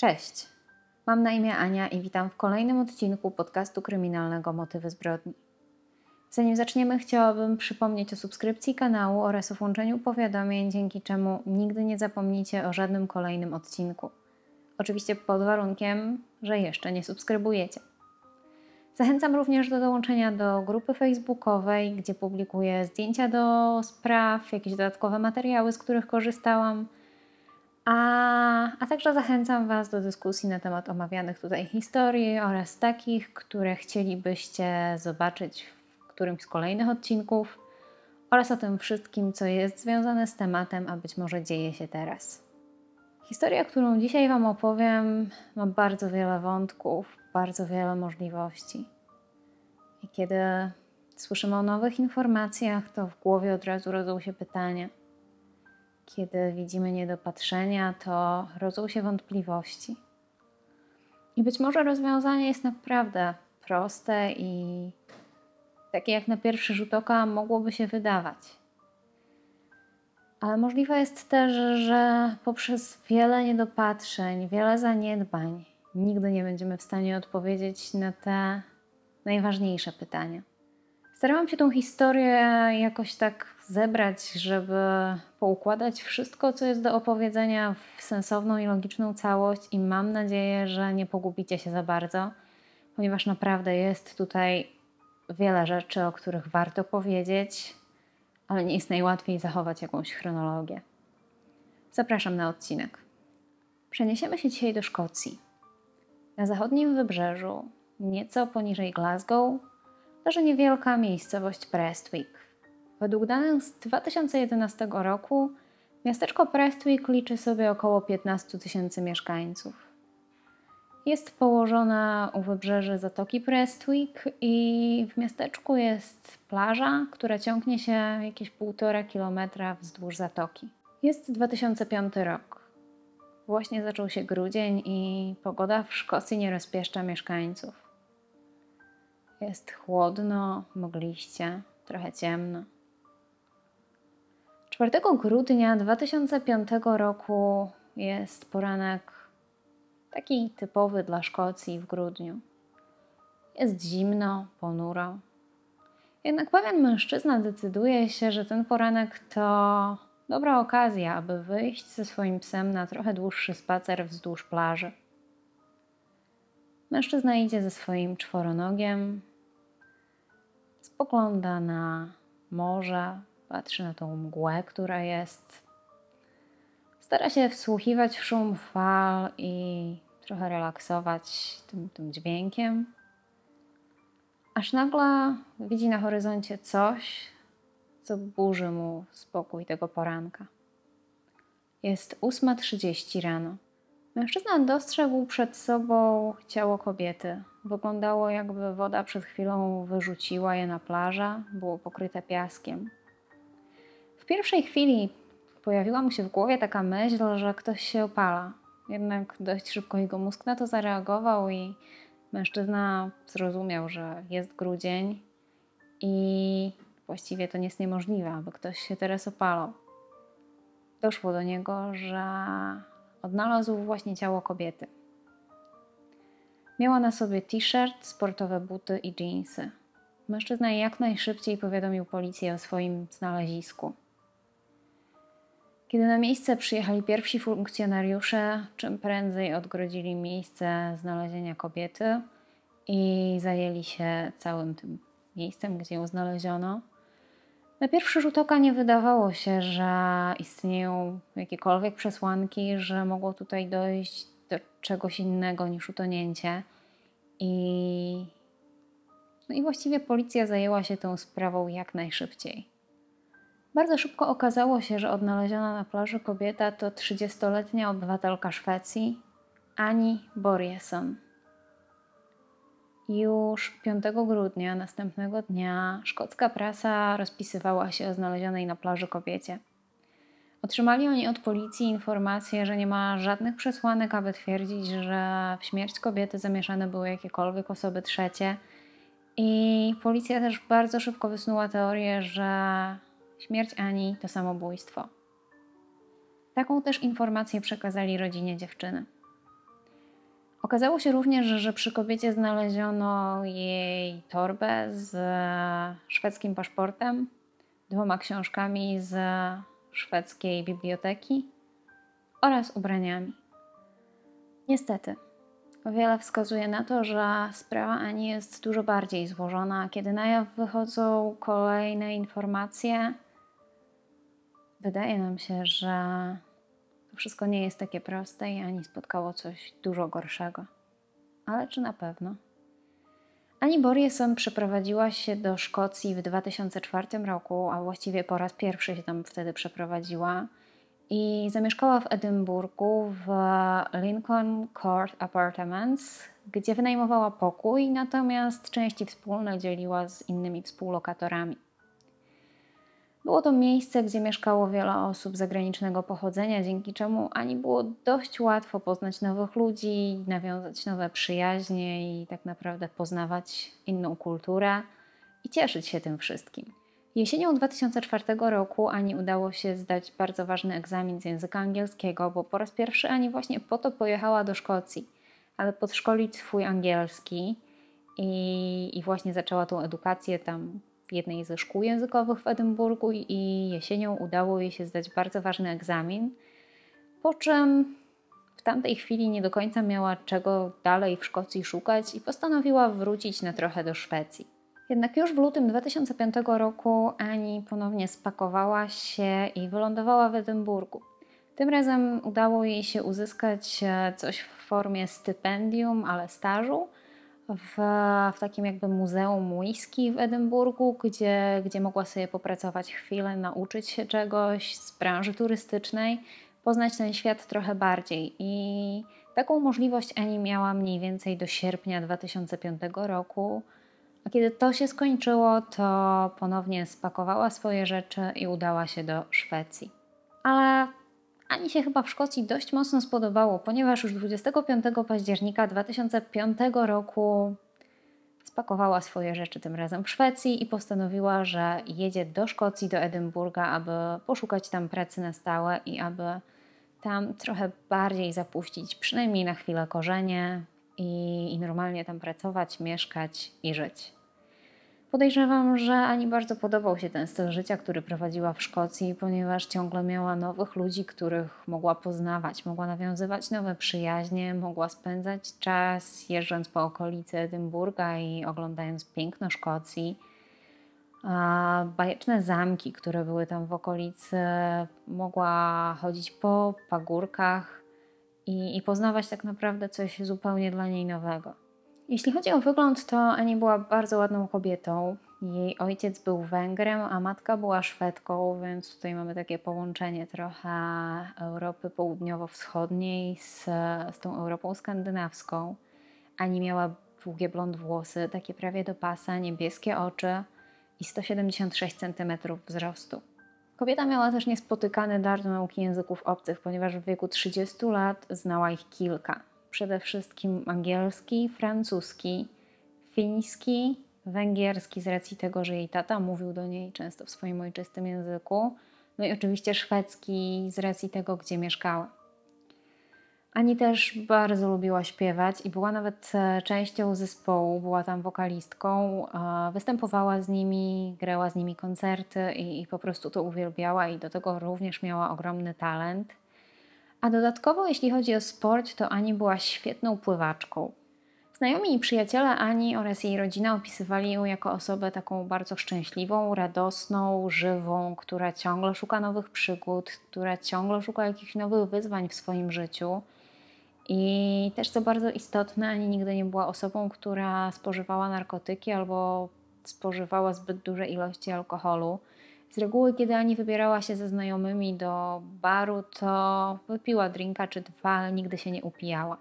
Cześć. Mam na imię Ania i witam w kolejnym odcinku podcastu kryminalnego Motywy zbrodni. Zanim zaczniemy, chciałabym przypomnieć o subskrypcji kanału oraz o włączeniu powiadomień, dzięki czemu nigdy nie zapomnicie o żadnym kolejnym odcinku. Oczywiście pod warunkiem, że jeszcze nie subskrybujecie. Zachęcam również do dołączenia do grupy facebookowej, gdzie publikuję zdjęcia do spraw, jakieś dodatkowe materiały, z których korzystałam. A, a także zachęcam Was do dyskusji na temat omawianych tutaj historii oraz takich, które chcielibyście zobaczyć w którymś z kolejnych odcinków oraz o tym wszystkim, co jest związane z tematem, a być może dzieje się teraz. Historia, którą dzisiaj Wam opowiem, ma bardzo wiele wątków, bardzo wiele możliwości. I kiedy słyszymy o nowych informacjach, to w głowie od razu rodzą się pytania. Kiedy widzimy niedopatrzenia, to rodzą się wątpliwości. I być może rozwiązanie jest naprawdę proste i takie jak na pierwszy rzut oka mogłoby się wydawać. Ale możliwe jest też, że poprzez wiele niedopatrzeń, wiele zaniedbań, nigdy nie będziemy w stanie odpowiedzieć na te najważniejsze pytania. Starałam się tą historię jakoś tak zebrać, żeby poukładać wszystko, co jest do opowiedzenia w sensowną i logiczną całość, i mam nadzieję, że nie pogubicie się za bardzo, ponieważ naprawdę jest tutaj wiele rzeczy, o których warto powiedzieć, ale nie jest najłatwiej zachować jakąś chronologię. Zapraszam na odcinek. Przeniesiemy się dzisiaj do Szkocji. Na zachodnim wybrzeżu, nieco poniżej Glasgow, leży niewielka miejscowość Prestwick. Według danych z 2011 roku miasteczko Prestwick liczy sobie około 15 tysięcy mieszkańców. Jest położona u wybrzeży Zatoki Prestwick i w miasteczku jest plaża, która ciągnie się jakieś półtora kilometra wzdłuż zatoki. Jest 2005 rok. Właśnie zaczął się grudzień i pogoda w Szkocji nie rozpieszcza mieszkańców. Jest chłodno, mgliście, trochę ciemno. 4 grudnia 2005 roku jest poranek taki typowy dla Szkocji w grudniu. Jest zimno, ponuro. Jednak pewien mężczyzna decyduje się, że ten poranek to dobra okazja, aby wyjść ze swoim psem na trochę dłuższy spacer wzdłuż plaży. Mężczyzna idzie ze swoim czworonogiem, spogląda na morze, patrzy na tą mgłę, która jest. Stara się wsłuchiwać w szum fal i trochę relaksować tym, tym dźwiękiem. Aż nagle widzi na horyzoncie coś, co burzy mu spokój tego poranka. Jest 8.30 rano. Mężczyzna dostrzegł przed sobą ciało kobiety. Wyglądało, jakby woda przed chwilą wyrzuciła je na plażę, było pokryte piaskiem. W pierwszej chwili pojawiła mu się w głowie taka myśl, że ktoś się opala. Jednak dość szybko jego mózg na to zareagował i mężczyzna zrozumiał, że jest grudzień i właściwie to nie jest niemożliwe, aby ktoś się teraz opalał. Doszło do niego, że odnalazł właśnie ciało kobiety. Miała na sobie t-shirt, sportowe buty i dżinsy. Mężczyzna jak najszybciej powiadomił policję o swoim znalezisku. Kiedy na miejsce przyjechali pierwsi funkcjonariusze, czym prędzej odgrodzili miejsce znalezienia kobiety i zajęli się całym tym miejscem, gdzie ją znaleziono. Na pierwszy rzut oka nie wydawało się, że istnieją jakiekolwiek przesłanki, że mogło tutaj dojść do czegoś innego niż utonięcie. I, no i właściwie policja zajęła się tą sprawą jak najszybciej. Bardzo szybko okazało się, że odnaleziona na plaży kobieta to 30-letnia obywatelka Szwecji, Ani Borjesson. Już 5 grudnia następnego dnia szkocka prasa rozpisywała się o znalezionej na plaży kobiecie. Otrzymali oni od policji informację, że nie ma żadnych przesłanek, aby twierdzić, że w śmierć kobiety zamieszane były jakiekolwiek osoby trzecie. I policja też bardzo szybko wysnuła teorię, że śmierć Ani to samobójstwo. Taką też informację przekazali rodzinie dziewczyny. Okazało się również, że przy kobiecie znaleziono jej torbę z szwedzkim paszportem, dwoma książkami z szwedzkiej biblioteki oraz ubraniami. Niestety, wiele wskazuje na to, że sprawa Ani jest dużo bardziej złożona. Kiedy na jaw wychodzą kolejne informacje, wydaje nam się, że to wszystko nie jest takie proste i Ani spotkało coś dużo gorszego. Ale czy na pewno? Ani Borieson przeprowadziła się do Szkocji w 2004 roku, a właściwie po raz pierwszy się tam wtedy przeprowadziła i zamieszkała w Edynburgu w Lincoln Court Apartments, gdzie wynajmowała pokój, natomiast części wspólne dzieliła z innymi współlokatorami. Było to miejsce, gdzie mieszkało wiele osób zagranicznego pochodzenia, dzięki czemu Ani było dość łatwo poznać nowych ludzi, nawiązać nowe przyjaźnie i tak naprawdę poznawać inną kulturę i cieszyć się tym wszystkim. Jesienią 2004 roku Ani udało się zdać bardzo ważny egzamin z języka angielskiego, bo po raz pierwszy Ani właśnie po to pojechała do Szkocji, aby podszkolić swój angielski i, i właśnie zaczęła tą edukację tam w jednej ze szkół językowych w Edynburgu i jesienią udało jej się zdać bardzo ważny egzamin, po czym w tamtej chwili nie do końca miała czego dalej w Szkocji szukać i postanowiła wrócić na trochę do Szwecji. Jednak już w lutym 2005 roku Ani ponownie spakowała się i wylądowała w Edynburgu. Tym razem udało jej się uzyskać e, coś w formie stypendium, ale stażu w, w takim jakby muzeum whisky w Edynburgu, gdzie, gdzie mogła sobie popracować chwilę, nauczyć się czegoś z branży turystycznej, poznać ten świat trochę bardziej. I taką możliwość Ani miała mniej więcej do sierpnia 2005 roku. A kiedy to się skończyło, to ponownie spakowała swoje rzeczy i udała się do Szwecji. Ale Ani się chyba w Szkocji dość mocno spodobało, ponieważ już 25 października 2005 roku spakowała swoje rzeczy tym razem w Szwecji i postanowiła, że jedzie do Szkocji, do Edynburga, aby poszukać tam pracy na stałe i aby tam trochę bardziej zapuścić, przynajmniej na chwilę korzenie i, i normalnie tam pracować, mieszkać i żyć. Podejrzewam, że Ani bardzo podobał się ten styl życia, który prowadziła w Szkocji, ponieważ ciągle miała nowych ludzi, których mogła poznawać, mogła nawiązywać nowe przyjaźnie, mogła spędzać czas jeżdżąc po okolicy Edynburga i oglądając piękno Szkocji. A bajeczne zamki, które były tam w okolicy, mogła chodzić po pagórkach i, i poznawać tak naprawdę coś zupełnie dla niej nowego. Jeśli chodzi o wygląd, to Ani była bardzo ładną kobietą. Jej ojciec był Węgrem, a matka była Szwedką, więc tutaj mamy takie połączenie trochę Europy Południowo-Wschodniej z, z tą Europą skandynawską. Ani miała długie blond włosy, takie prawie do pasa, niebieskie oczy i 176 cm wzrostu. Kobieta miała też niespotykany dar do nauki języków obcych, ponieważ w wieku 30 lat znała ich kilka przede wszystkim angielski, francuski, fiński, węgierski z racji tego, że jej tata mówił do niej często w swoim ojczystym języku, no i oczywiście szwedzki z racji tego, gdzie mieszkała. Ani też bardzo lubiła śpiewać i była nawet e, częścią zespołu, była tam wokalistką, występowała z nimi, grała z nimi koncerty i, i po prostu to uwielbiała i do tego również miała ogromny talent. A dodatkowo, jeśli chodzi o sport, to Ani była świetną pływaczką. Znajomi i przyjaciele Ani oraz jej rodzina opisywali ją jako osobę taką bardzo szczęśliwą, radosną, żywą, która ciągle szuka nowych przygód, która ciągle szuka jakichś nowych wyzwań w swoim życiu. I też co bardzo istotne, Ani nigdy nie była osobą, która spożywała narkotyki albo spożywała zbyt duże ilości alkoholu. Z reguły, kiedy Ani wybierała się ze znajomymi do baru, to wypiła drinka czy dwa, ale nigdy się nie upijała.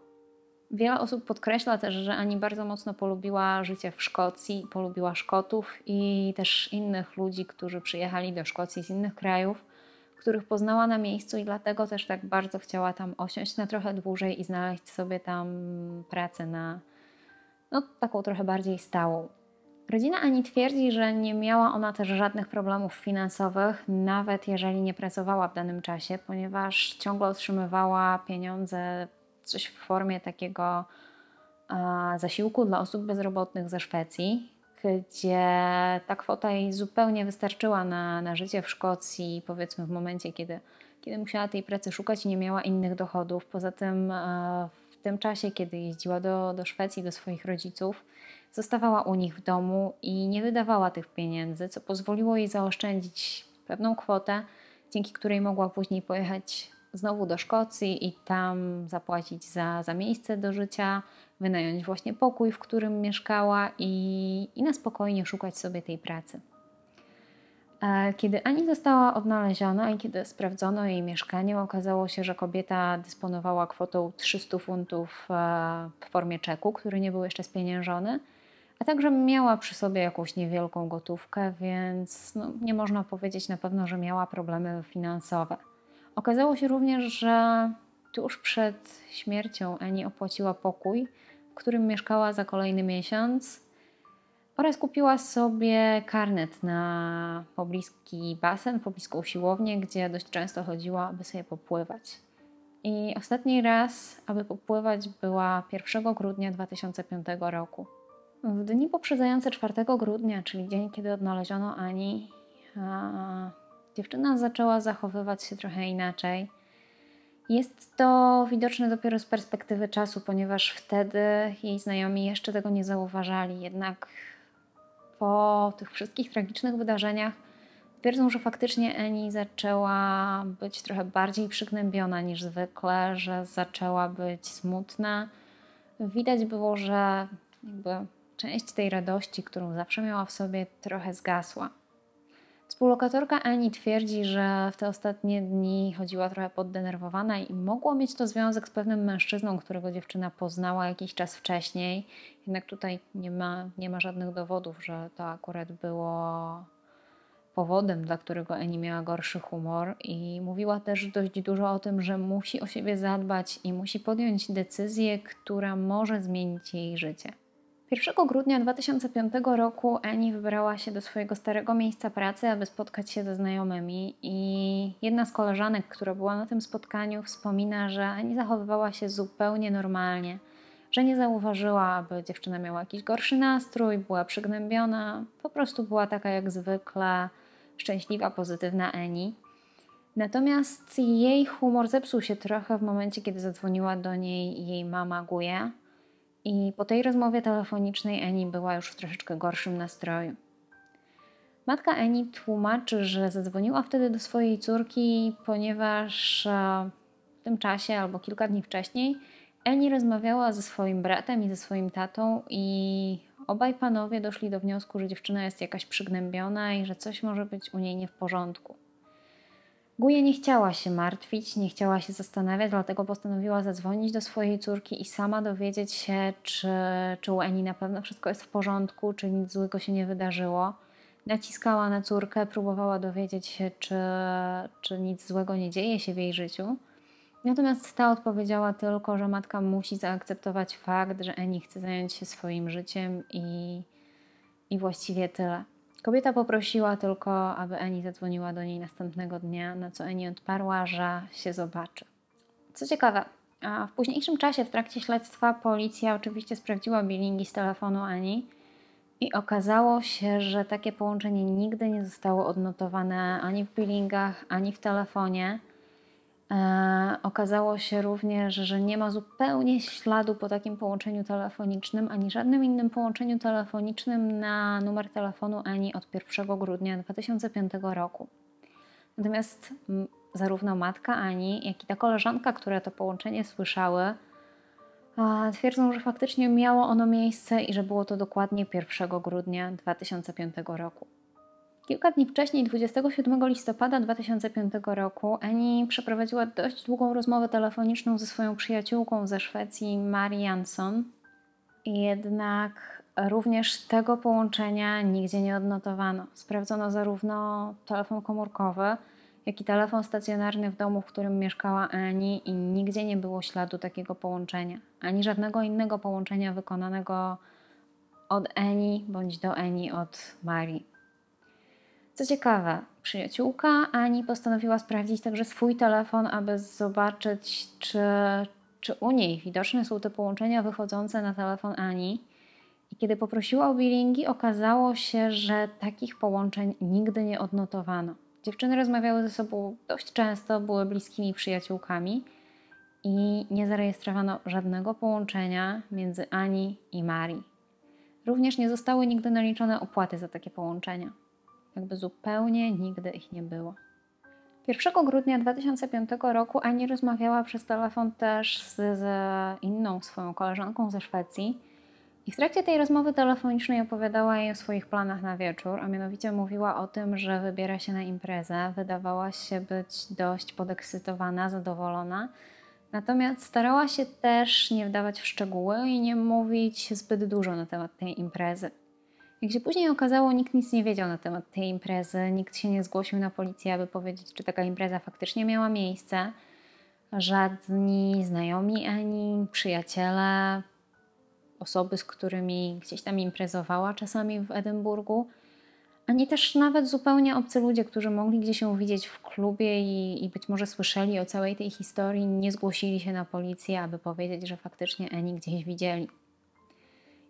Wiele osób podkreśla też, że Ani bardzo mocno polubiła życie w Szkocji, polubiła Szkotów i też innych ludzi, którzy przyjechali do Szkocji z innych krajów, których poznała na miejscu i dlatego też tak bardzo chciała tam osiąść na trochę dłużej i znaleźć sobie tam pracę na no, taką trochę bardziej stałą. Rodzina Ani twierdzi, że nie miała ona też żadnych problemów finansowych, nawet jeżeli nie pracowała w danym czasie, ponieważ ciągle otrzymywała pieniądze, coś w formie takiego zasiłku dla osób bezrobotnych ze Szwecji, gdzie ta kwota jej zupełnie wystarczyła na, na życie w Szkocji, powiedzmy w momencie, kiedy, kiedy musiała tej pracy szukać i nie miała innych dochodów. Poza tym w tym czasie, kiedy jeździła do, do Szwecji, do swoich rodziców, zostawała u nich w domu i nie wydawała tych pieniędzy, co pozwoliło jej zaoszczędzić pewną kwotę, dzięki której mogła później pojechać znowu do Szkocji i tam zapłacić za, za miejsce do życia, wynająć właśnie pokój, w którym mieszkała i, i na spokojnie szukać sobie tej pracy. E, kiedy Ani została odnaleziona i kiedy sprawdzono jej mieszkanie, okazało się, że kobieta dysponowała kwotą 300 funtów e, w formie czeku, który nie był jeszcze spieniężony, a także miała przy sobie jakąś niewielką gotówkę, więc no, nie można powiedzieć na pewno, że miała problemy finansowe. Okazało się również, że tuż przed śmiercią Ani opłaciła pokój, w którym mieszkała za kolejny miesiąc oraz kupiła sobie karnet na pobliski basen, pobliską siłownię, gdzie dość często chodziła, aby sobie popływać. I ostatni raz, aby popływać, była 1 grudnia 2005 roku. W dni poprzedzające 4 grudnia, czyli dzień, kiedy odnaleziono Ani, dziewczyna zaczęła zachowywać się trochę inaczej. Jest to widoczne dopiero z perspektywy czasu, ponieważ wtedy jej znajomi jeszcze tego nie zauważali. Jednak po tych wszystkich tragicznych wydarzeniach twierdzą, że faktycznie Eni zaczęła być trochę bardziej przygnębiona niż zwykle, że zaczęła być smutna. Widać było, że jakby część tej radości, którą zawsze miała w sobie, trochę zgasła. Współlokatorka Ani twierdzi, że w te ostatnie dni chodziła trochę poddenerwowana i mogło mieć to związek z pewnym mężczyzną, którego dziewczyna poznała jakiś czas wcześniej. Jednak tutaj nie ma, nie ma żadnych dowodów, że to akurat było powodem, dla którego Eni miała gorszy humor i mówiła też dość dużo o tym, że musi o siebie zadbać i musi podjąć decyzję, która może zmienić jej życie. 1 grudnia 2005 roku Eni wybrała się do swojego starego miejsca pracy, aby spotkać się ze znajomymi i jedna z koleżanek, która była na tym spotkaniu, wspomina, że Eni zachowywała się zupełnie normalnie, że nie zauważyła, aby dziewczyna miała jakiś gorszy nastrój, była przygnębiona, po prostu była taka jak zwykle szczęśliwa, pozytywna Eni. Natomiast jej humor zepsuł się trochę w momencie, kiedy zadzwoniła do niej jej mama Guja i po tej rozmowie telefonicznej Eni była już w troszeczkę gorszym nastroju. Matka Eni tłumaczy, że zadzwoniła wtedy do swojej córki, ponieważ e, w tym czasie albo kilka dni wcześniej Eni rozmawiała ze swoim bratem i ze swoim tatą i obaj panowie doszli do wniosku, że dziewczyna jest jakaś przygnębiona i że coś może być u niej nie w porządku. Guja nie chciała się martwić, nie chciała się zastanawiać, dlatego postanowiła zadzwonić do swojej córki i sama dowiedzieć się, czy, czy u Eni na pewno wszystko jest w porządku, czy nic złego się nie wydarzyło. Naciskała na córkę, próbowała dowiedzieć się, czy, czy nic złego nie dzieje się w jej życiu. Natomiast ta odpowiedziała tylko, że matka musi zaakceptować fakt, że Eni chce zająć się swoim życiem i, i właściwie tyle. Kobieta poprosiła tylko, aby Eni zadzwoniła do niej następnego dnia, na co Eni odparła, że się zobaczy. Co ciekawe, w późniejszym czasie, w trakcie śledztwa, policja oczywiście sprawdziła bilingi z telefonu Eni i okazało się, że takie połączenie nigdy nie zostało odnotowane ani w billingach, ani w telefonie. E, okazało się również, że nie ma zupełnie śladu po takim połączeniu telefonicznym, ani żadnym innym połączeniu telefonicznym na numer telefonu ani od 1 grudnia 2005 roku. Natomiast zarówno matka Ani, jak i ta koleżanka, które to połączenie słyszały, twierdzą, że faktycznie miało ono miejsce i że było to dokładnie 1 grudnia 2005 roku. Kilka dni wcześniej, 27 listopada 2005 roku, Eni przeprowadziła dość długą rozmowę telefoniczną ze swoją przyjaciółką ze Szwecji, Mari Jansson. Jednak również tego połączenia nigdzie nie odnotowano. Sprawdzono zarówno telefon komórkowy, jak i telefon stacjonarny w domu, w którym mieszkała Eni i nigdzie nie było śladu takiego połączenia, ani żadnego innego połączenia wykonanego od Eni bądź do Eni od Marii. Co ciekawe, przyjaciółka Ani postanowiła sprawdzić także swój telefon, aby zobaczyć, czy, czy u niej widoczne są te połączenia wychodzące na telefon Ani. I kiedy poprosiła o billingi, okazało się, że takich połączeń nigdy nie odnotowano. Dziewczyny rozmawiały ze sobą dość często, były bliskimi przyjaciółkami i nie zarejestrowano żadnego połączenia między Ani i Marii. Również nie zostały nigdy naliczone opłaty za takie połączenia. Jakby zupełnie nigdy ich nie było. 1 grudnia 2005 roku Ani rozmawiała przez telefon też z, z inną swoją koleżanką ze Szwecji. I w trakcie tej rozmowy telefonicznej opowiadała jej o swoich planach na wieczór, a mianowicie mówiła o tym, że wybiera się na imprezę. Wydawała się być dość podekscytowana, zadowolona. Natomiast starała się też nie wdawać w szczegóły i nie mówić zbyt dużo na temat tej imprezy. Jak się później okazało, nikt nic nie wiedział na temat tej imprezy, nikt się nie zgłosił na policję, aby powiedzieć, czy taka impreza faktycznie miała miejsce. Żadni znajomi ani przyjaciele, osoby, z którymi gdzieś tam imprezowała czasami w Edynburgu, ani też nawet zupełnie obcy ludzie, którzy mogli gdzieś się widzieć w klubie i, i, być może słyszeli o całej tej historii, nie zgłosili się na policję, aby powiedzieć, że faktycznie Eni gdzieś widzieli.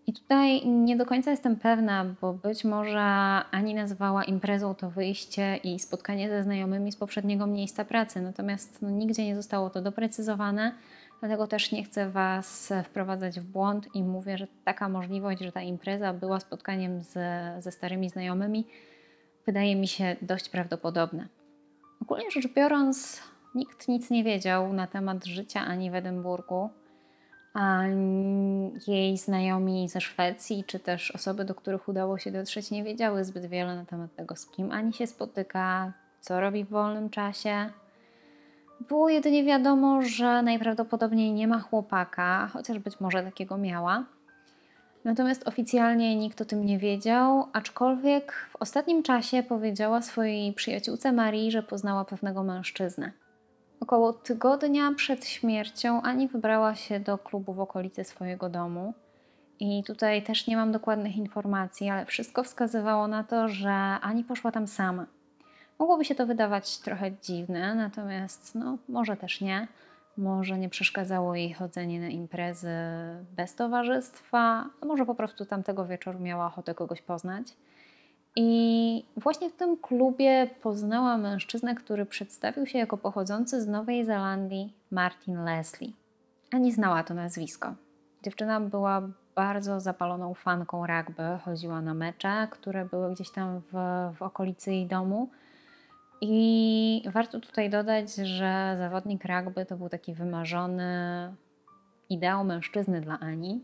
I tutaj nie do końca jestem pewna, bo być może Ani nazwała imprezą to wyjście i spotkanie ze znajomymi z poprzedniego miejsca pracy, natomiast no, nigdzie nie zostało to doprecyzowane, dlatego też nie chcę Was wprowadzać w błąd i mówię, że taka możliwość, że ta impreza była spotkaniem z, ze starymi znajomymi, wydaje mi się dość prawdopodobne. Ogólnie rzecz biorąc, nikt nic nie wiedział na temat życia Ani w Edynburgu a jej znajomi ze Szwecji, czy też osoby, do których udało się dotrzeć, nie wiedziały zbyt wiele na temat tego, z kim Ani się spotyka, co robi w wolnym czasie. Było jedynie wiadomo, że najprawdopodobniej nie ma chłopaka, chociaż być może takiego miała. Natomiast oficjalnie nikt o tym nie wiedział, aczkolwiek w ostatnim czasie powiedziała swojej przyjaciółce Marii, że poznała pewnego mężczyznę. Około tygodnia przed śmiercią Ani wybrała się do klubu w okolicy swojego domu. I tutaj też nie mam dokładnych informacji, ale wszystko wskazywało na to, że Ani poszła tam sama. Mogłoby się to wydawać trochę dziwne, natomiast no, może też nie. Może nie przeszkadzało jej chodzenie na imprezy bez towarzystwa, a może po prostu tamtego wieczoru miała ochotę kogoś poznać. I właśnie w tym klubie poznała mężczyznę, który przedstawił się jako pochodzący z Nowej Zelandii Martin Leslie. Ani znała to nazwisko. Dziewczyna była bardzo zapaloną fanką rugby, chodziła na mecze, które były gdzieś tam w, w okolicy jej domu. I warto tutaj dodać, że zawodnik rugby to był taki wymarzony ideał mężczyzny dla Ani.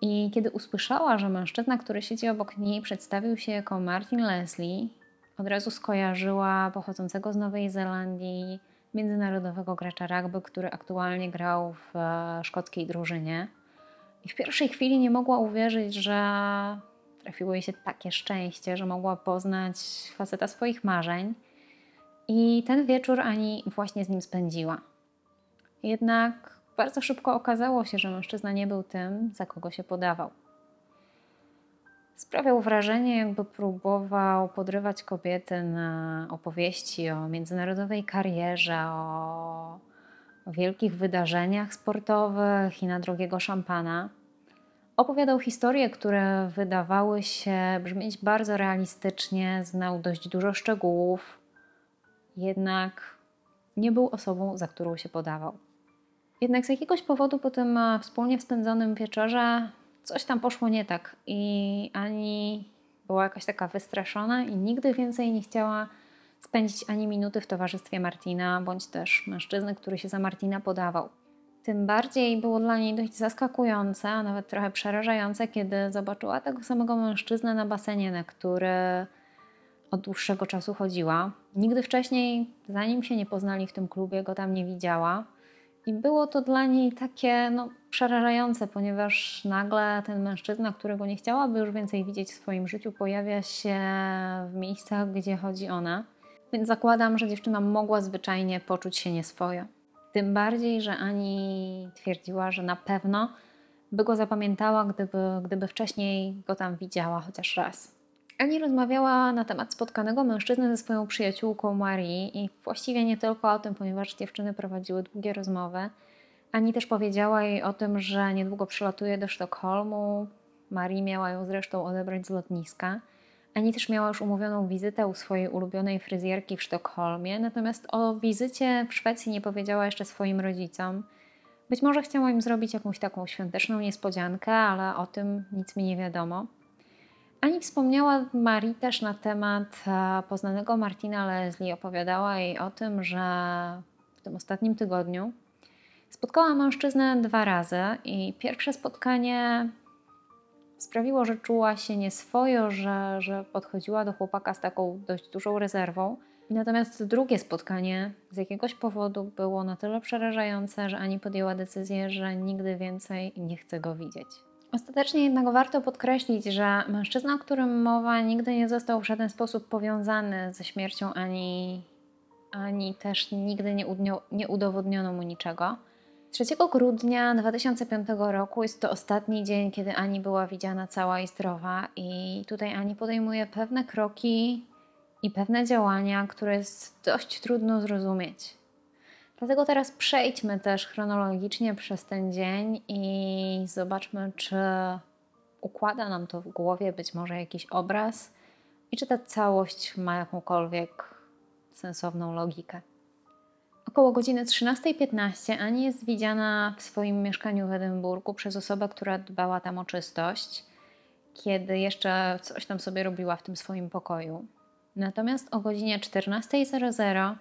I kiedy usłyszała, że mężczyzna, który siedzi obok niej, przedstawił się jako Martin Leslie, od razu skojarzyła pochodzącego z Nowej Zelandii międzynarodowego gracza rugby, który aktualnie grał w e, szkockiej drużynie. I w pierwszej chwili nie mogła uwierzyć, że trafiło jej się takie szczęście, że mogła poznać faceta swoich marzeń. I ten wieczór Ani właśnie z nim spędziła. Jednak bardzo szybko okazało się, że mężczyzna nie był tym, za kogo się podawał. Sprawiał wrażenie, jakby próbował podrywać kobiety na opowieści o międzynarodowej karierze, o, wielkich wydarzeniach sportowych i na drogiego szampana. Opowiadał historie, które wydawały się brzmieć bardzo realistycznie, znał dość dużo szczegółów, jednak nie był osobą, za którą się podawał. Jednak z jakiegoś powodu po tym e, wspólnie spędzonym wieczorze coś tam poszło nie tak i Ani była jakaś taka wystraszona i nigdy więcej nie chciała spędzić ani minuty w towarzystwie Martina, bądź też mężczyzny, który się za Martina podawał. Tym bardziej było dla niej dość zaskakujące, a nawet trochę przerażające, kiedy zobaczyła tego samego mężczyznę na basenie, na który od dłuższego czasu chodziła. Nigdy wcześniej, zanim się nie poznali w tym klubie, go tam nie widziała. I było to dla niej takie no, przerażające, ponieważ nagle ten mężczyzna, którego nie chciałaby już więcej widzieć w swoim życiu, pojawia się w miejscach, gdzie chodzi ona. Więc zakładam, że dziewczyna mogła zwyczajnie poczuć się nieswojo. Tym bardziej, że Ani twierdziła, że na pewno by go zapamiętała, gdyby, gdyby wcześniej go tam widziała chociaż raz. Ani rozmawiała na temat spotkanego mężczyzny ze swoją przyjaciółką Marii i właściwie nie tylko o tym, ponieważ dziewczyny prowadziły długie rozmowy, Ani też powiedziała jej o tym, że niedługo przylatuje do Sztokholmu. Marii miała ją zresztą odebrać z lotniska. Ani też miała już umówioną wizytę u swojej ulubionej fryzjerki w Sztokholmie, natomiast o wizycie w Szwecji nie powiedziała jeszcze swoim rodzicom. Być może chciała im zrobić jakąś taką świąteczną niespodziankę, ale o tym nic mi nie wiadomo. Ani wspomniała Marii też na temat e, poznanego Martina Leslie. Opowiadała jej o tym, że w tym ostatnim tygodniu spotkała mężczyznę dwa razy i pierwsze spotkanie sprawiło, że czuła się nieswojo, że, że podchodziła do chłopaka z taką dość dużą rezerwą. Natomiast drugie spotkanie z jakiegoś powodu było na tyle przerażające, że Ani podjęła decyzję, że nigdy więcej nie chce go widzieć. Ostatecznie jednak warto podkreślić, że mężczyzna, o którym mowa, nigdy nie został w żaden sposób powiązany ze śmiercią Ani, ani też nigdy nie, nie udowodniono mu niczego. 3 grudnia 2005 roku jest to ostatni dzień, kiedy Ani była widziana cała i zdrowa, i tutaj Ani podejmuje pewne kroki i pewne działania, które jest dość trudno zrozumieć. Dlatego teraz przejdźmy też chronologicznie przez ten dzień i zobaczmy, czy układa nam to w głowie być może jakiś obraz i czy ta całość ma jakąkolwiek sensowną logikę. Około godziny 13.15 Ani jest widziana w swoim mieszkaniu w Edynburgu przez osobę, która dbała tam o czystość, kiedy jeszcze coś tam sobie robiła w tym swoim pokoju. Natomiast o godzinie 14.00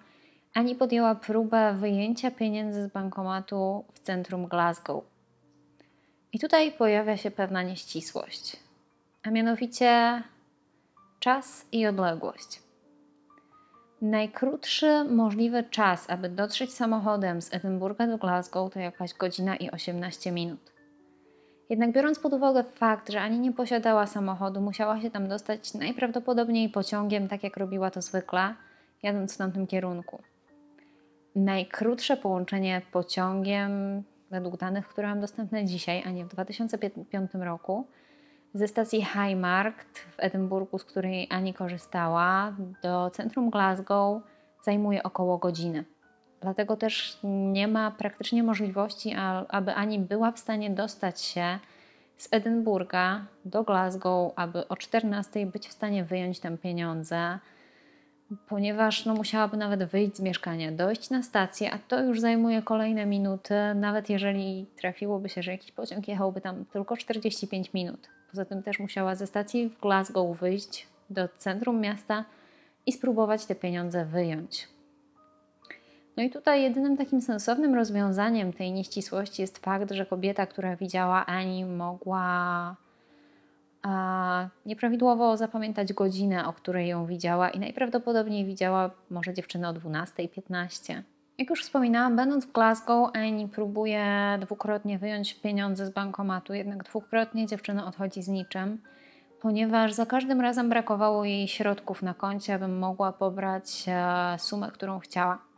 Ani podjęła próbę wyjęcia pieniędzy z bankomatu w centrum Glasgow. I tutaj pojawia się pewna nieścisłość, a mianowicie czas i odległość. Najkrótszy możliwy czas, aby dotrzeć samochodem z Edynburga do Glasgow, to jakaś godzina i 18 minut. Jednak biorąc pod uwagę fakt, że ani nie posiadała samochodu, musiała się tam dostać najprawdopodobniej pociągiem, tak jak robiła to zwykle, jadąc w tamtym kierunku. Najkrótsze połączenie pociągiem, według danych, które mam dostępne dzisiaj, a nie w 2005 roku, ze stacji Highmarkt w Edynburgu, z której Ani korzystała, do centrum Glasgow zajmuje około godziny. Dlatego też nie ma praktycznie możliwości, aby Ani była w stanie dostać się z Edynburga do Glasgow, aby o 14 być w stanie wyjąć tam pieniądze, ponieważ no, musiałaby nawet wyjść z mieszkania, dojść na stację, a to już zajmuje kolejne minuty, nawet jeżeli trafiłoby się, że jakiś pociąg jechałby tam tylko 45 minut. Poza tym też musiała ze stacji w Glasgow wyjść do centrum miasta i spróbować te pieniądze wyjąć. No i tutaj jedynym takim sensownym rozwiązaniem tej nieścisłości jest fakt, że kobieta, która widziała Ani, mogła a, nieprawidłowo zapamiętać godzinę, o której ją widziała i najprawdopodobniej widziała może dziewczynę o 12.15. Jak już wspominałam, będąc w Glasgow, Annie próbuje dwukrotnie wyjąć pieniądze z bankomatu, jednak dwukrotnie dziewczyna odchodzi z niczym, ponieważ za każdym razem brakowało jej środków na koncie, aby mogła pobrać e, sumę, którą chciała.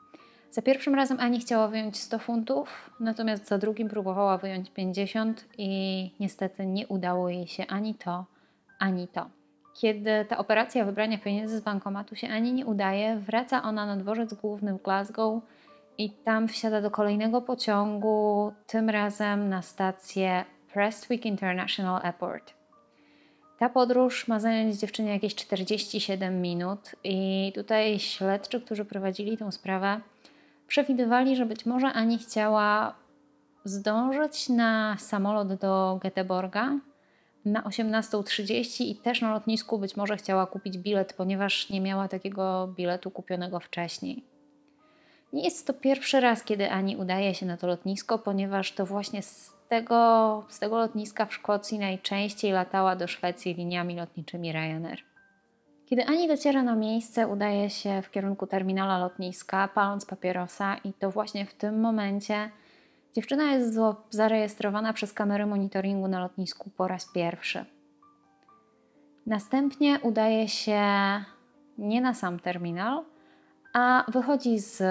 Za pierwszym razem Ani chciała wyjąć 100 funtów, natomiast za drugim próbowała wyjąć 50 i niestety nie udało jej się ani to, ani to. Kiedy ta operacja wybrania pieniędzy z bankomatu się ani nie udaje, wraca ona na dworzec główny w Glasgow i tam wsiada do kolejnego pociągu, tym razem na stację Prestwick International Airport. Ta podróż ma zająć dziewczynie jakieś 47 minut i tutaj śledczy, którzy prowadzili tę sprawę, przewidywali, że być może Ani chciała zdążyć na samolot do Göteborga na 18.30 i też na lotnisku być może chciała kupić bilet, ponieważ nie miała takiego biletu kupionego wcześniej. Nie jest to pierwszy raz, kiedy Ani udaje się na to lotnisko, ponieważ to właśnie z tego, z tego lotniska w Szkocji najczęściej latała do Szwecji liniami lotniczymi Ryanair. Kiedy Ani dociera na miejsce, udaje się w kierunku terminala lotniska, paląc papierosa, i to właśnie w tym momencie dziewczyna jest zarejestrowana przez kamery monitoringu na lotnisku po raz pierwszy. Następnie udaje się nie na sam terminal, a wychodzi z,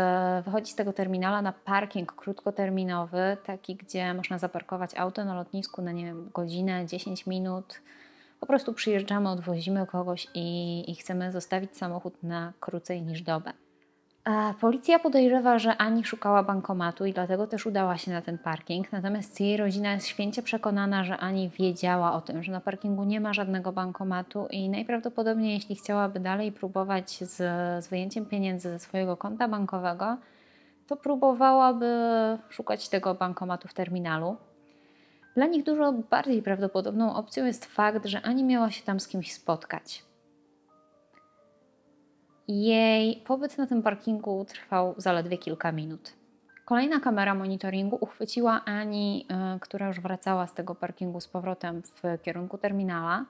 wychodzi z tego terminala na parking krótkoterminowy, taki, gdzie można zaparkować auto na lotnisku na nie wiem, godzinę, 10 minut. Po prostu przyjeżdżamy, odwozimy kogoś i, i chcemy zostawić samochód na krócej niż dobę. Policja podejrzewa, że Ani szukała bankomatu i dlatego też udała się na ten parking. Natomiast jej rodzina jest święcie przekonana, że Ani wiedziała o tym, że na parkingu nie ma żadnego bankomatu i najprawdopodobniej, jeśli chciałaby dalej próbować z, z wyjęciem pieniędzy ze swojego konta bankowego, to próbowałaby szukać tego bankomatu w terminalu. Dla nich dużo bardziej prawdopodobną opcją jest fakt, że Ani miała się tam z kimś spotkać. Jej pobyt na tym parkingu trwał zaledwie kilka minut. Kolejna kamera monitoringu uchwyciła Ani, y, która już wracała z tego parkingu z powrotem w kierunku terminala.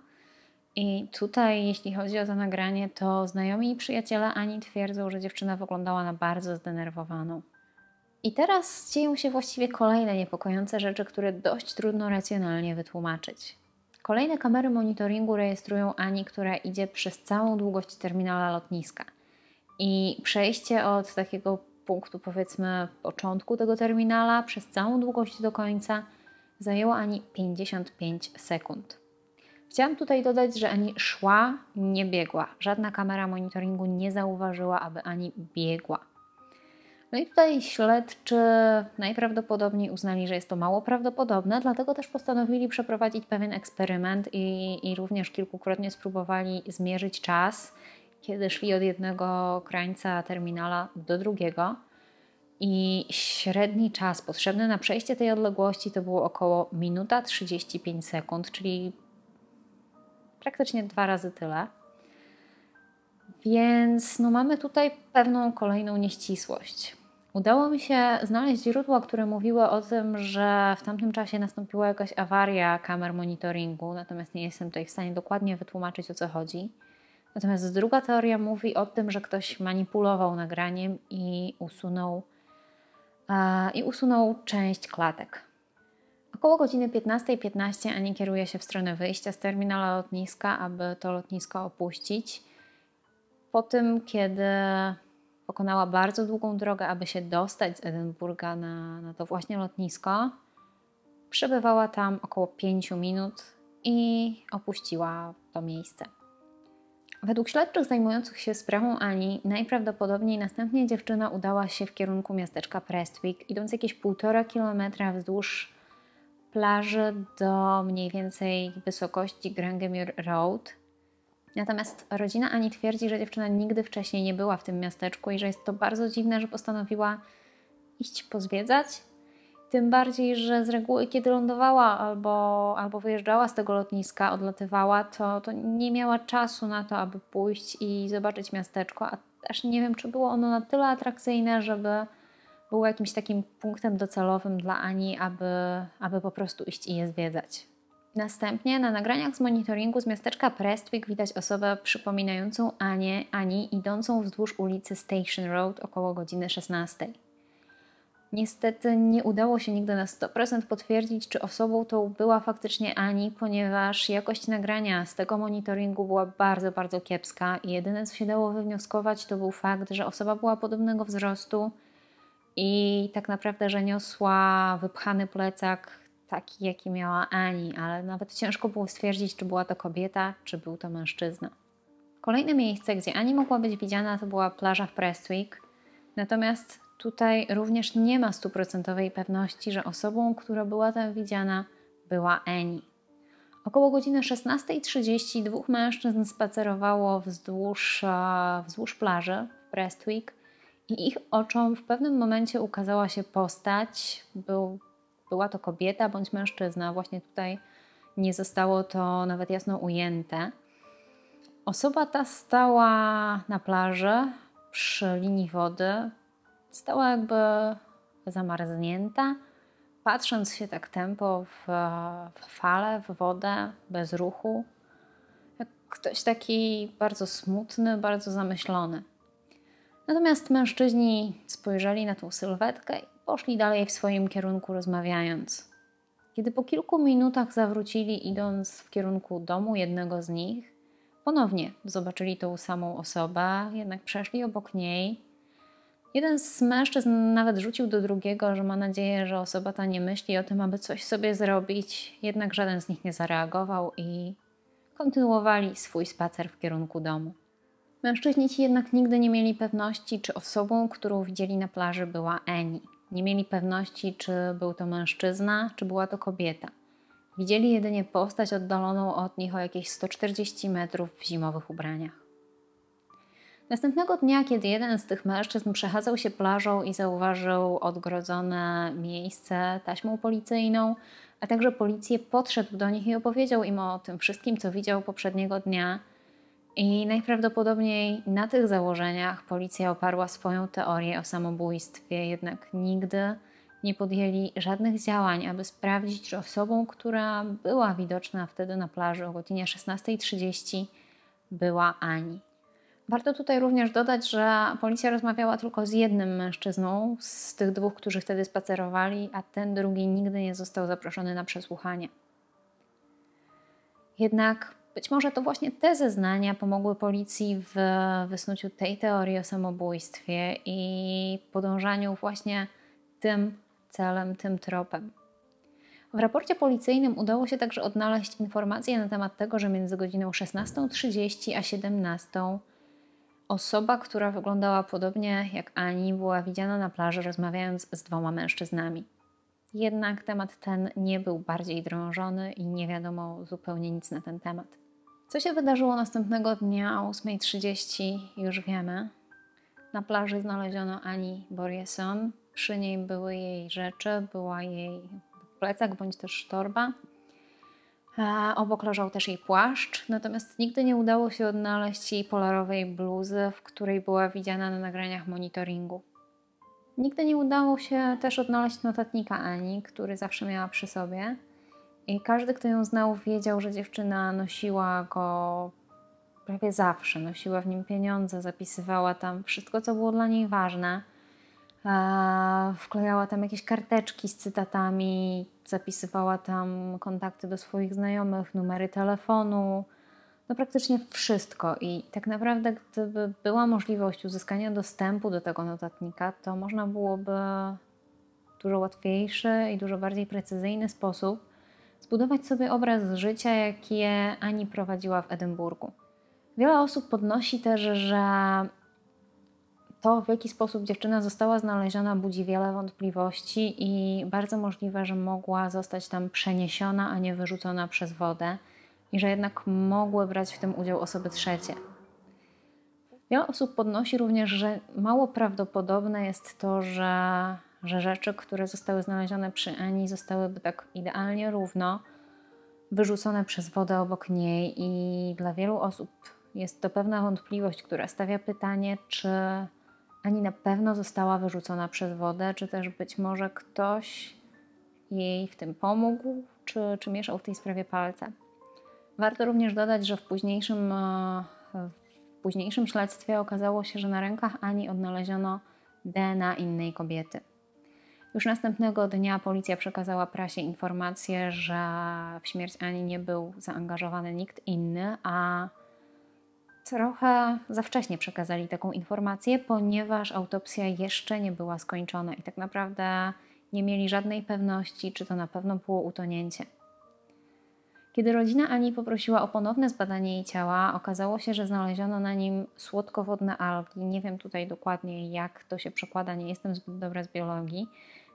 I tutaj, jeśli chodzi o to nagranie, to znajomi i przyjaciele Ani twierdzą, że dziewczyna wyglądała na bardzo zdenerwowaną. I teraz dzieją się właściwie kolejne niepokojące rzeczy, które dość trudno racjonalnie wytłumaczyć. Kolejne kamery monitoringu rejestrują Ani, która idzie przez całą długość terminala lotniska. I przejście od takiego punktu, powiedzmy, początku tego terminala przez całą długość do końca zajęło Ani 55 sekund. Chciałam tutaj dodać, że Ani szła, nie biegła. Żadna kamera monitoringu nie zauważyła, aby Ani biegła. No i tutaj śledczy najprawdopodobniej uznali, że jest to mało prawdopodobne, dlatego też postanowili przeprowadzić pewien eksperyment i, i również kilkukrotnie spróbowali zmierzyć czas, kiedy szli od jednego krańca terminala do drugiego. I średni czas potrzebny na przejście tej odległości to było około minuta 35 sekund, czyli praktycznie dwa razy tyle. Więc no, mamy tutaj pewną kolejną nieścisłość. Udało mi się znaleźć źródła, które mówiły o tym, że w tamtym czasie nastąpiła jakaś awaria kamer monitoringu, natomiast nie jestem tutaj w stanie dokładnie wytłumaczyć o co chodzi. Natomiast druga teoria mówi o tym, że ktoś manipulował nagraniem i usunął, e, i usunął część klatek. Około godziny 15.15 .15 Ani kieruje się w stronę wyjścia z terminala lotniska, aby to lotnisko opuścić. Po tym, kiedy Pokonała bardzo długą drogę, aby się dostać z Edynburga na, na to właśnie lotnisko. Przebywała tam około 5 minut i opuściła to miejsce. Według śledczych zajmujących się sprawą Ani, najprawdopodobniej następnie dziewczyna udała się w kierunku miasteczka Prestwick, idąc jakieś półtora kilometra wzdłuż plaży do mniej więcej wysokości Grangemere Road, Natomiast rodzina Ani twierdzi, że dziewczyna nigdy wcześniej nie była w tym miasteczku i że jest to bardzo dziwne, że postanowiła iść pozwiedzać. Tym bardziej, że z reguły, kiedy lądowała albo, albo wyjeżdżała z tego lotniska, odlatywała, to, to nie miała czasu na to, aby pójść i zobaczyć miasteczko, a też nie wiem, czy było ono na tyle atrakcyjne, żeby było jakimś takim punktem docelowym dla Ani, aby, aby po prostu iść i je zwiedzać. Następnie na nagraniach z monitoringu z miasteczka Prestwick widać osobę przypominającą Anię, Ani idącą wzdłuż ulicy Station Road około godziny 16. Niestety nie udało się nigdy na 100% potwierdzić, czy osobą tą była faktycznie Ani, ponieważ jakość nagrania z tego monitoringu była bardzo, bardzo kiepska i jedyne co się dało wywnioskować to był fakt, że osoba była podobnego wzrostu i tak naprawdę, że niosła wypchany plecak taki, jaki miała Ani, ale nawet ciężko było stwierdzić, czy była to kobieta, czy był to mężczyzna. Kolejne miejsce, gdzie Ani mogła być widziana, to była plaża w Prestwick. Natomiast tutaj również nie ma stuprocentowej pewności, że osobą, która była tam widziana, była Annie. Około godziny 16.30 dwóch mężczyzn spacerowało wzdłuż, wzdłuż plaży w Prestwick i ich oczom w pewnym momencie ukazała się postać. Był była to kobieta bądź mężczyzna. Właśnie tutaj nie zostało to nawet jasno ujęte. Osoba ta stała na plaży przy linii wody, stała jakby zamarznięta, patrząc się tak tempo w, w fale, w wodę, bez ruchu. Jak ktoś taki bardzo smutny, bardzo zamyślony. Natomiast mężczyźni spojrzeli na tą sylwetkę poszli dalej w swoim kierunku rozmawiając. Kiedy po kilku minutach zawrócili, idąc w kierunku domu jednego z nich, ponownie zobaczyli tą samą osobę, jednak przeszli obok niej. Jeden z mężczyzn nawet rzucił do drugiego, że ma nadzieję, że osoba ta nie myśli o tym, aby coś sobie zrobić, jednak żaden z nich nie zareagował i kontynuowali swój spacer w kierunku domu. Mężczyźni ci jednak nigdy nie mieli pewności, czy osobą, którą widzieli na plaży, była Eni. Nie mieli pewności, czy był to mężczyzna, czy była to kobieta. Widzieli jedynie postać oddaloną od nich o jakieś 140 metrów w zimowych ubraniach. Następnego dnia, kiedy jeden z tych mężczyzn przechadzał się plażą i zauważył odgrodzone miejsce taśmą policyjną, a także policję, podszedł do nich i opowiedział im o tym wszystkim, co widział poprzedniego dnia. I najprawdopodobniej na tych założeniach policja oparła swoją teorię o samobójstwie, jednak nigdy nie podjęli żadnych działań, aby sprawdzić, czy osobą, która była widoczna wtedy na plaży o godzinie 16.30 była Ani. Warto tutaj również dodać, że policja rozmawiała tylko z jednym mężczyzną z tych dwóch, którzy wtedy spacerowali, a ten drugi nigdy nie został zaproszony na przesłuchanie. Jednak być może to właśnie te zeznania pomogły policji w wysnuciu tej teorii o samobójstwie i podążaniu właśnie tym celem, tym tropem. W raporcie policyjnym udało się także odnaleźć informacje na temat tego, że między godziną 16.30 a 17.00 Osoba, która wyglądała podobnie jak Ani, była widziana na plaży rozmawiając z dwoma mężczyznami. Jednak temat ten nie był bardziej drążony i nie wiadomo zupełnie nic na ten temat. Co się wydarzyło następnego dnia o 8.30 już wiemy. Na plaży znaleziono Ani Borieson. Przy niej były jej rzeczy, była jej plecak bądź też torba. Obok leżał też jej płaszcz, natomiast nigdy nie udało się odnaleźć jej polarowej bluzy, w której była widziana na nagraniach monitoringu. Nigdy nie udało się też odnaleźć notatnika Ani, który zawsze miała przy sobie. I każdy, kto ją znał, wiedział, że dziewczyna nosiła go prawie zawsze. Nosiła w nim pieniądze, zapisywała tam wszystko, co było dla niej ważne. Wklejała tam jakieś karteczki z cytatami, zapisywała tam kontakty do swoich znajomych, numery telefonu, no praktycznie wszystko. I tak naprawdę, gdyby była możliwość uzyskania dostępu do tego notatnika, to można byłoby w dużo łatwiejszy i dużo bardziej precyzyjny sposób zbudować sobie obraz życia, jakie Ani prowadziła w Edynburgu. Wiele osób podnosi też, że to, w jaki sposób dziewczyna została znaleziona, budzi wiele wątpliwości i bardzo możliwe, że mogła zostać tam przeniesiona, a nie wyrzucona przez wodę i że jednak mogły brać w tym udział osoby trzecie. Wiele osób podnosi również, że mało prawdopodobne jest to, że, że rzeczy, które zostały znalezione przy Ani, zostałyby tak idealnie równo wyrzucone przez wodę obok niej, i dla wielu osób jest to pewna wątpliwość, która stawia pytanie, czy ani na pewno została wyrzucona przez wodę, czy też być może ktoś jej w tym pomógł, czy, czy mieszał w tej sprawie palce. Warto również dodać, że w późniejszym, e, w późniejszym śledztwie okazało się, że na rękach Ani odnaleziono DNA innej kobiety. Już następnego dnia policja przekazała prasie informację, że w śmierć Ani nie był zaangażowany nikt inny, a trochę za wcześnie przekazali taką informację, ponieważ autopsja jeszcze nie była skończona i tak naprawdę nie mieli żadnej pewności, czy to na pewno było utonięcie. Kiedy rodzina Ani poprosiła o ponowne zbadanie jej ciała, okazało się, że znaleziono na nim słodkowodne algi. Nie wiem tutaj dokładnie, jak to się przekłada, nie jestem zbyt dobra z biologii.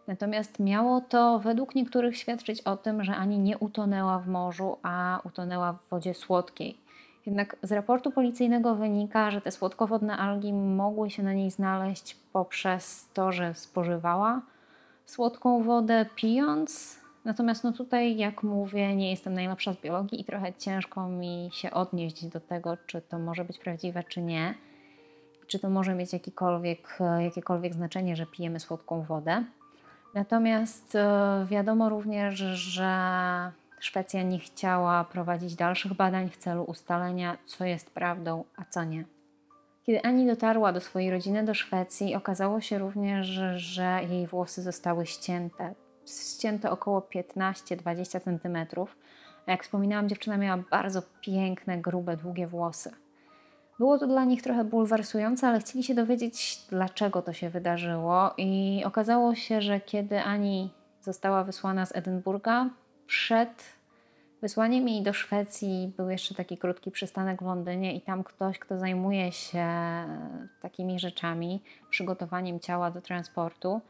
Natomiast miało to według niektórych świadczyć o tym, że Ani nie utonęła w morzu, a utonęła w wodzie słodkiej. Jednak z raportu policyjnego wynika, że te słodkowodne algi mogły się na niej znaleźć poprzez to, że spożywała słodką wodę pijąc. Natomiast no tutaj, jak mówię, nie jestem najlepsza z biologii i trochę ciężko mi się odnieść do tego, czy to może być prawdziwe, czy nie. Czy to może mieć jakiekolwiek, jakiekolwiek znaczenie, że pijemy słodką wodę. Natomiast e, wiadomo również, że Szwecja nie chciała prowadzić dalszych badań w celu ustalenia, co jest prawdą, a co nie. Kiedy Ani dotarła do swojej rodziny do Szwecji, okazało się również, że jej włosy zostały ścięte. Ścięte około 15-20 cm. Jak wspominałam, dziewczyna miała bardzo piękne, grube, długie włosy. Było to dla nich trochę bulwersujące, ale chcieli się dowiedzieć, dlaczego to się wydarzyło. I okazało się, że kiedy Ani została wysłana z Edynburga, przed Wysłaniem jej do Szwecji był jeszcze taki krótki przystanek w Londynie, i tam ktoś, kto zajmuje się takimi rzeczami, przygotowaniem ciała do transportu,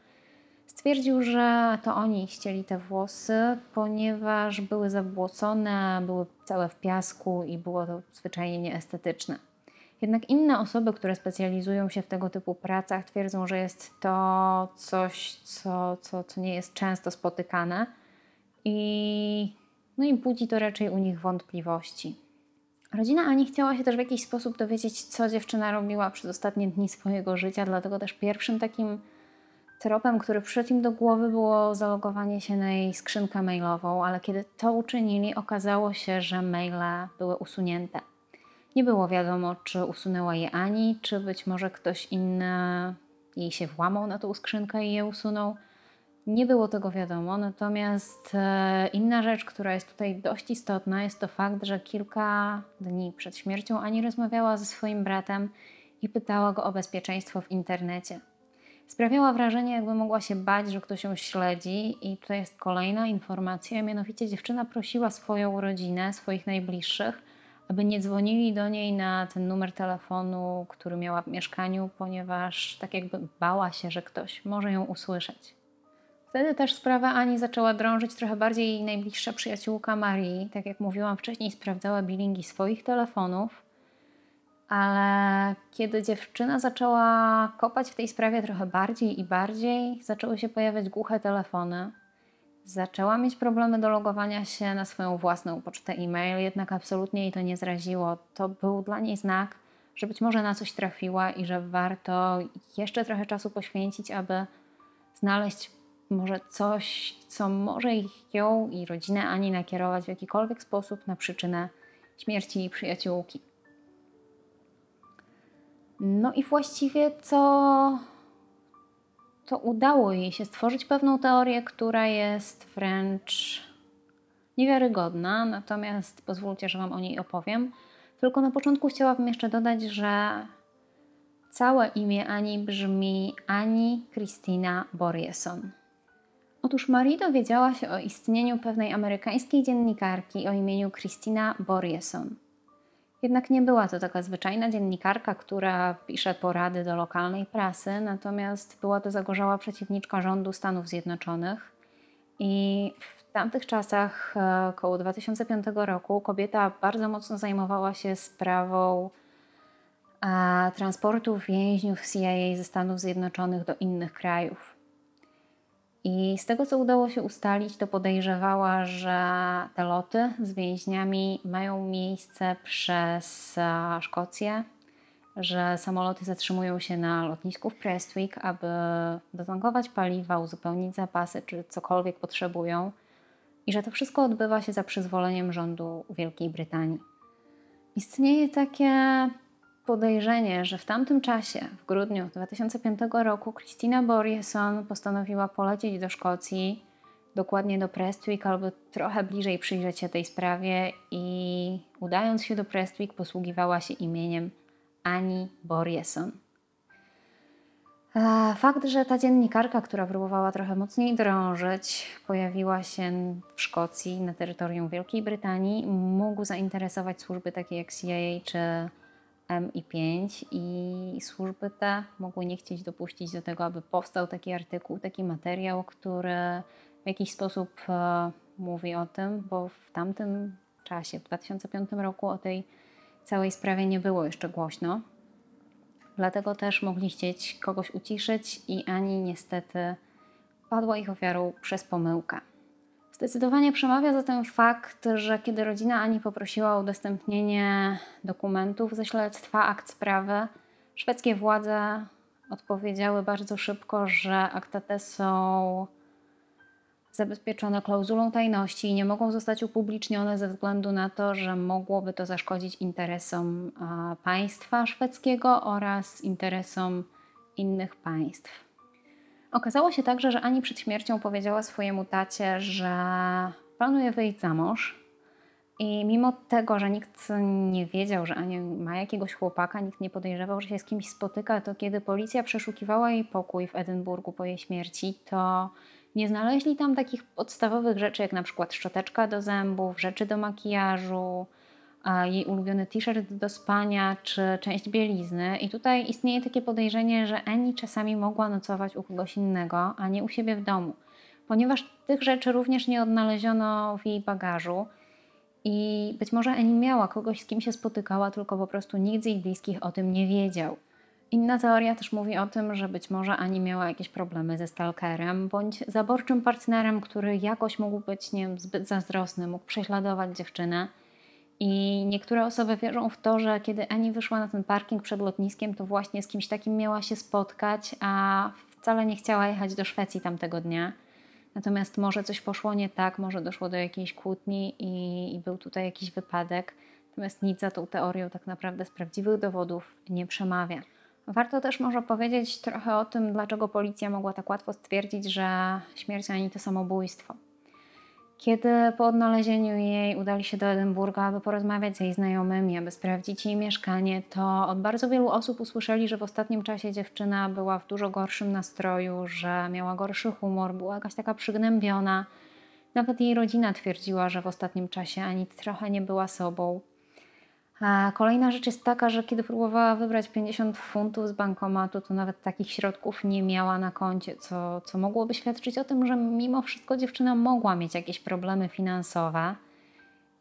stwierdził, że to oni ścieli te włosy, ponieważ były zabłocone, były całe w piasku i było to zwyczajnie nieestetyczne. Jednak inne osoby, które specjalizują się w tego typu pracach, twierdzą, że jest to coś, co, co, co nie jest często spotykane i, no i budzi to raczej u nich wątpliwości. Rodzina Ani chciała się też w jakiś sposób dowiedzieć, co dziewczyna robiła przez ostatnie dni swojego życia, dlatego też pierwszym takim tropem, który przyszedł im do głowy, było zalogowanie się na jej skrzynkę mailową, ale kiedy to uczynili, okazało się, że maile były usunięte. Nie było wiadomo, czy usunęła je Ani, czy być może ktoś inny jej się włamał na tą skrzynkę i je usunął. Nie było tego wiadomo, natomiast e, inna rzecz, która jest tutaj dość istotna, jest to fakt, że kilka dni przed śmiercią Ani rozmawiała ze swoim bratem i pytała go o bezpieczeństwo w internecie. Sprawiała wrażenie, jakby mogła się bać, że ktoś ją śledzi, i tutaj jest kolejna informacja. Mianowicie, dziewczyna prosiła swoją rodzinę, swoich najbliższych, aby nie dzwonili do niej na ten numer telefonu, który miała w mieszkaniu, ponieważ tak jakby bała się, że ktoś może ją usłyszeć. Wtedy też sprawę Ani zaczęła drążyć trochę bardziej jej najbliższa przyjaciółka Marii. Tak jak mówiłam wcześniej, sprawdzała bilingi swoich telefonów, ale kiedy dziewczyna zaczęła kopać w tej sprawie trochę bardziej i bardziej, zaczęły się pojawiać głuche telefony. Zaczęła mieć problemy do logowania się na swoją własną pocztę e-mail, jednak absolutnie jej to nie zraziło. To był dla niej znak, że być może na coś trafiła i że warto jeszcze trochę czasu poświęcić, aby znaleźć może coś, co może ich ją i rodzinę Ani nakierować w jakikolwiek sposób na przyczynę śmierci jej przyjaciółki. No i właściwie to, to udało jej się stworzyć pewną teorię, która jest wręcz niewiarygodna, natomiast pozwólcie, że Wam o niej opowiem. Tylko na początku chciałabym jeszcze dodać, że całe imię Ani brzmi Ani Christina Borjeson. Otóż Marie dowiedziała się o istnieniu pewnej amerykańskiej dziennikarki o imieniu Christina Borjeson. Jednak nie była to taka zwyczajna dziennikarka, która pisze porady do lokalnej prasy, natomiast była to zagorzała przeciwniczka rządu Stanów Zjednoczonych. I w tamtych czasach, e, około 2005 roku, kobieta bardzo mocno zajmowała się sprawą a, transportu więźniów CIA ze Stanów Zjednoczonych do innych krajów. I z tego, co udało się ustalić, to podejrzewała, że te loty z więźniami mają miejsce przez Szkocję, że samoloty zatrzymują się na lotnisku w Prestwick, aby dotankować paliwa, uzupełnić zapasy czy cokolwiek potrzebują, i że to wszystko odbywa się za przyzwoleniem rządu Wielkiej Brytanii. Istnieje takie podejrzenie, że w tamtym czasie, w grudniu 2005 roku, Christina Borjeson postanowiła polecieć do Szkocji, dokładnie do Prestwick, albo trochę bliżej przyjrzeć się tej sprawie i udając się do Prestwick posługiwała się imieniem Ani Borjeson. Fakt, że ta dziennikarka, która próbowała trochę mocniej drążyć, pojawiła się w Szkocji, na terytorium Wielkiej Brytanii, mógł zainteresować służby takie jak CIA czy MI5 i służby te mogły nie chcieć dopuścić do tego, aby powstał taki artykuł, taki materiał, który w jakiś sposób e, mówi o tym, bo w tamtym czasie, w 2005 roku o tej całej sprawie nie było jeszcze głośno. Dlatego też mogli chcieć kogoś uciszyć i Ani niestety padła ich ofiarą przez pomyłkę. Zdecydowanie przemawia za ten fakt, że kiedy rodzina Ani poprosiła o udostępnienie dokumentów ze śledztwa, akt sprawy, szwedzkie władze odpowiedziały bardzo szybko, że akta te są zabezpieczone klauzulą tajności i nie mogą zostać upublicznione ze względu na to, że mogłoby to zaszkodzić interesom państwa szwedzkiego oraz interesom innych państw. Okazało się także, że Ani przed śmiercią powiedziała swojemu tacie, że planuje wyjść za mąż. I mimo tego, że nikt nie wiedział, że Ania ma jakiegoś chłopaka, nikt nie podejrzewał, że się z kimś spotyka, to kiedy policja przeszukiwała jej pokój w Edynburgu po jej śmierci, to Nie znaleźli tam takich podstawowych rzeczy, jak na przykład szczoteczka do zębów, rzeczy do makijażu, jej ulubiony t-shirt do spania czy część bielizny. I tutaj istnieje takie podejrzenie, że Annie czasami mogła nocować u kogoś innego, a nie u siebie w domu, ponieważ tych rzeczy również nie odnaleziono w jej bagażu. I być może Annie miała kogoś, z kim się spotykała, tylko po prostu nikt z jej bliskich o tym nie wiedział. Inna teoria też mówi o tym, że być może Ani miała jakieś problemy ze stalkerem bądź zaborczym partnerem, który jakoś mógł być nie wiem, zbyt zazdrosny, mógł prześladować dziewczynę. I niektóre osoby wierzą w to, że kiedy Ani wyszła na ten parking przed lotniskiem, to właśnie z kimś takim miała się spotkać, a wcale nie chciała jechać do Szwecji tamtego dnia. Natomiast może coś poszło nie tak, może doszło do jakiejś kłótni i, i był tutaj jakiś wypadek. Natomiast nic za tą teorią tak naprawdę z prawdziwych dowodów nie przemawia. Warto też może powiedzieć trochę o tym, dlaczego policja mogła tak łatwo stwierdzić, że śmierć Ani to samobójstwo. Kiedy po odnalezieniu jej udali się do Edynburga, aby porozmawiać z jej znajomymi, aby sprawdzić jej mieszkanie, to od bardzo wielu osób usłyszeli, że w ostatnim czasie dziewczyna była w dużo gorszym nastroju, że miała gorszy humor, była jakaś taka przygnębiona. Nawet jej rodzina twierdziła, że w ostatnim czasie ani trochę nie była sobą. A kolejna rzecz jest taka, że kiedy próbowała wybrać 50 funtów z bankomatu, to nawet takich środków nie miała na koncie, co, co mogłoby świadczyć o tym, że mimo wszystko dziewczyna mogła mieć jakieś problemy finansowe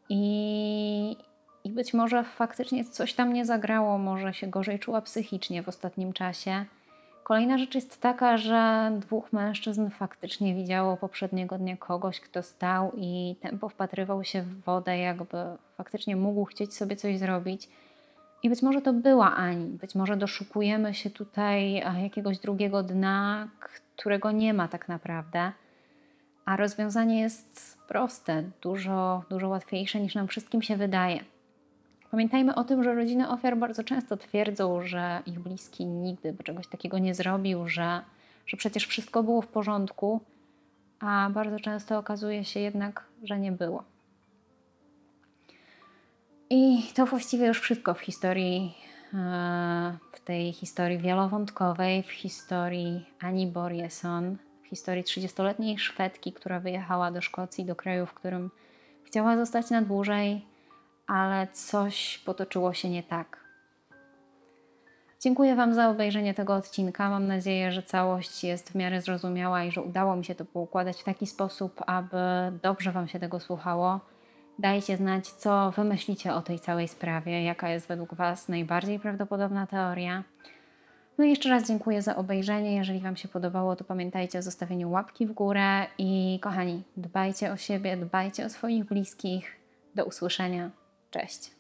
i, i być może faktycznie coś tam nie zagrało, może się gorzej czuła psychicznie w ostatnim czasie. Kolejna rzecz jest taka, że dwóch mężczyzn faktycznie widziało poprzedniego dnia kogoś, kto stał i tempo wpatrywał się w wodę, jakby faktycznie mógł chcieć sobie coś zrobić. I być może to była Ani, być może doszukujemy się tutaj jakiegoś drugiego dna, którego nie ma tak naprawdę. A rozwiązanie jest proste, dużo, dużo łatwiejsze niż nam wszystkim się wydaje. Pamiętajmy o tym, że rodziny ofiar bardzo często twierdzą, że ich bliski nigdy by czegoś takiego nie zrobił, że, że przecież wszystko było w porządku, a bardzo często okazuje się jednak, że nie było. I to właściwie już wszystko w historii, e, w tej historii wielowątkowej, w historii Ani Borjeson, w historii 30-letniej Szwedki, która wyjechała do Szkocji, do kraju, w którym chciała zostać na dłużej, ale coś potoczyło się nie tak. Dziękuję Wam za obejrzenie tego odcinka. Mam nadzieję, że całość jest w miarę zrozumiała i że udało mi się to poukładać w taki sposób, aby dobrze Wam się tego słuchało. Dajcie znać, co Wy myślicie o tej całej sprawie, jaka jest według Was najbardziej prawdopodobna teoria. No i jeszcze raz dziękuję za obejrzenie. Jeżeli Wam się podobało, to pamiętajcie o zostawieniu łapki w górę i kochani, dbajcie o siebie, dbajcie o swoich bliskich. Do usłyszenia. Cześć.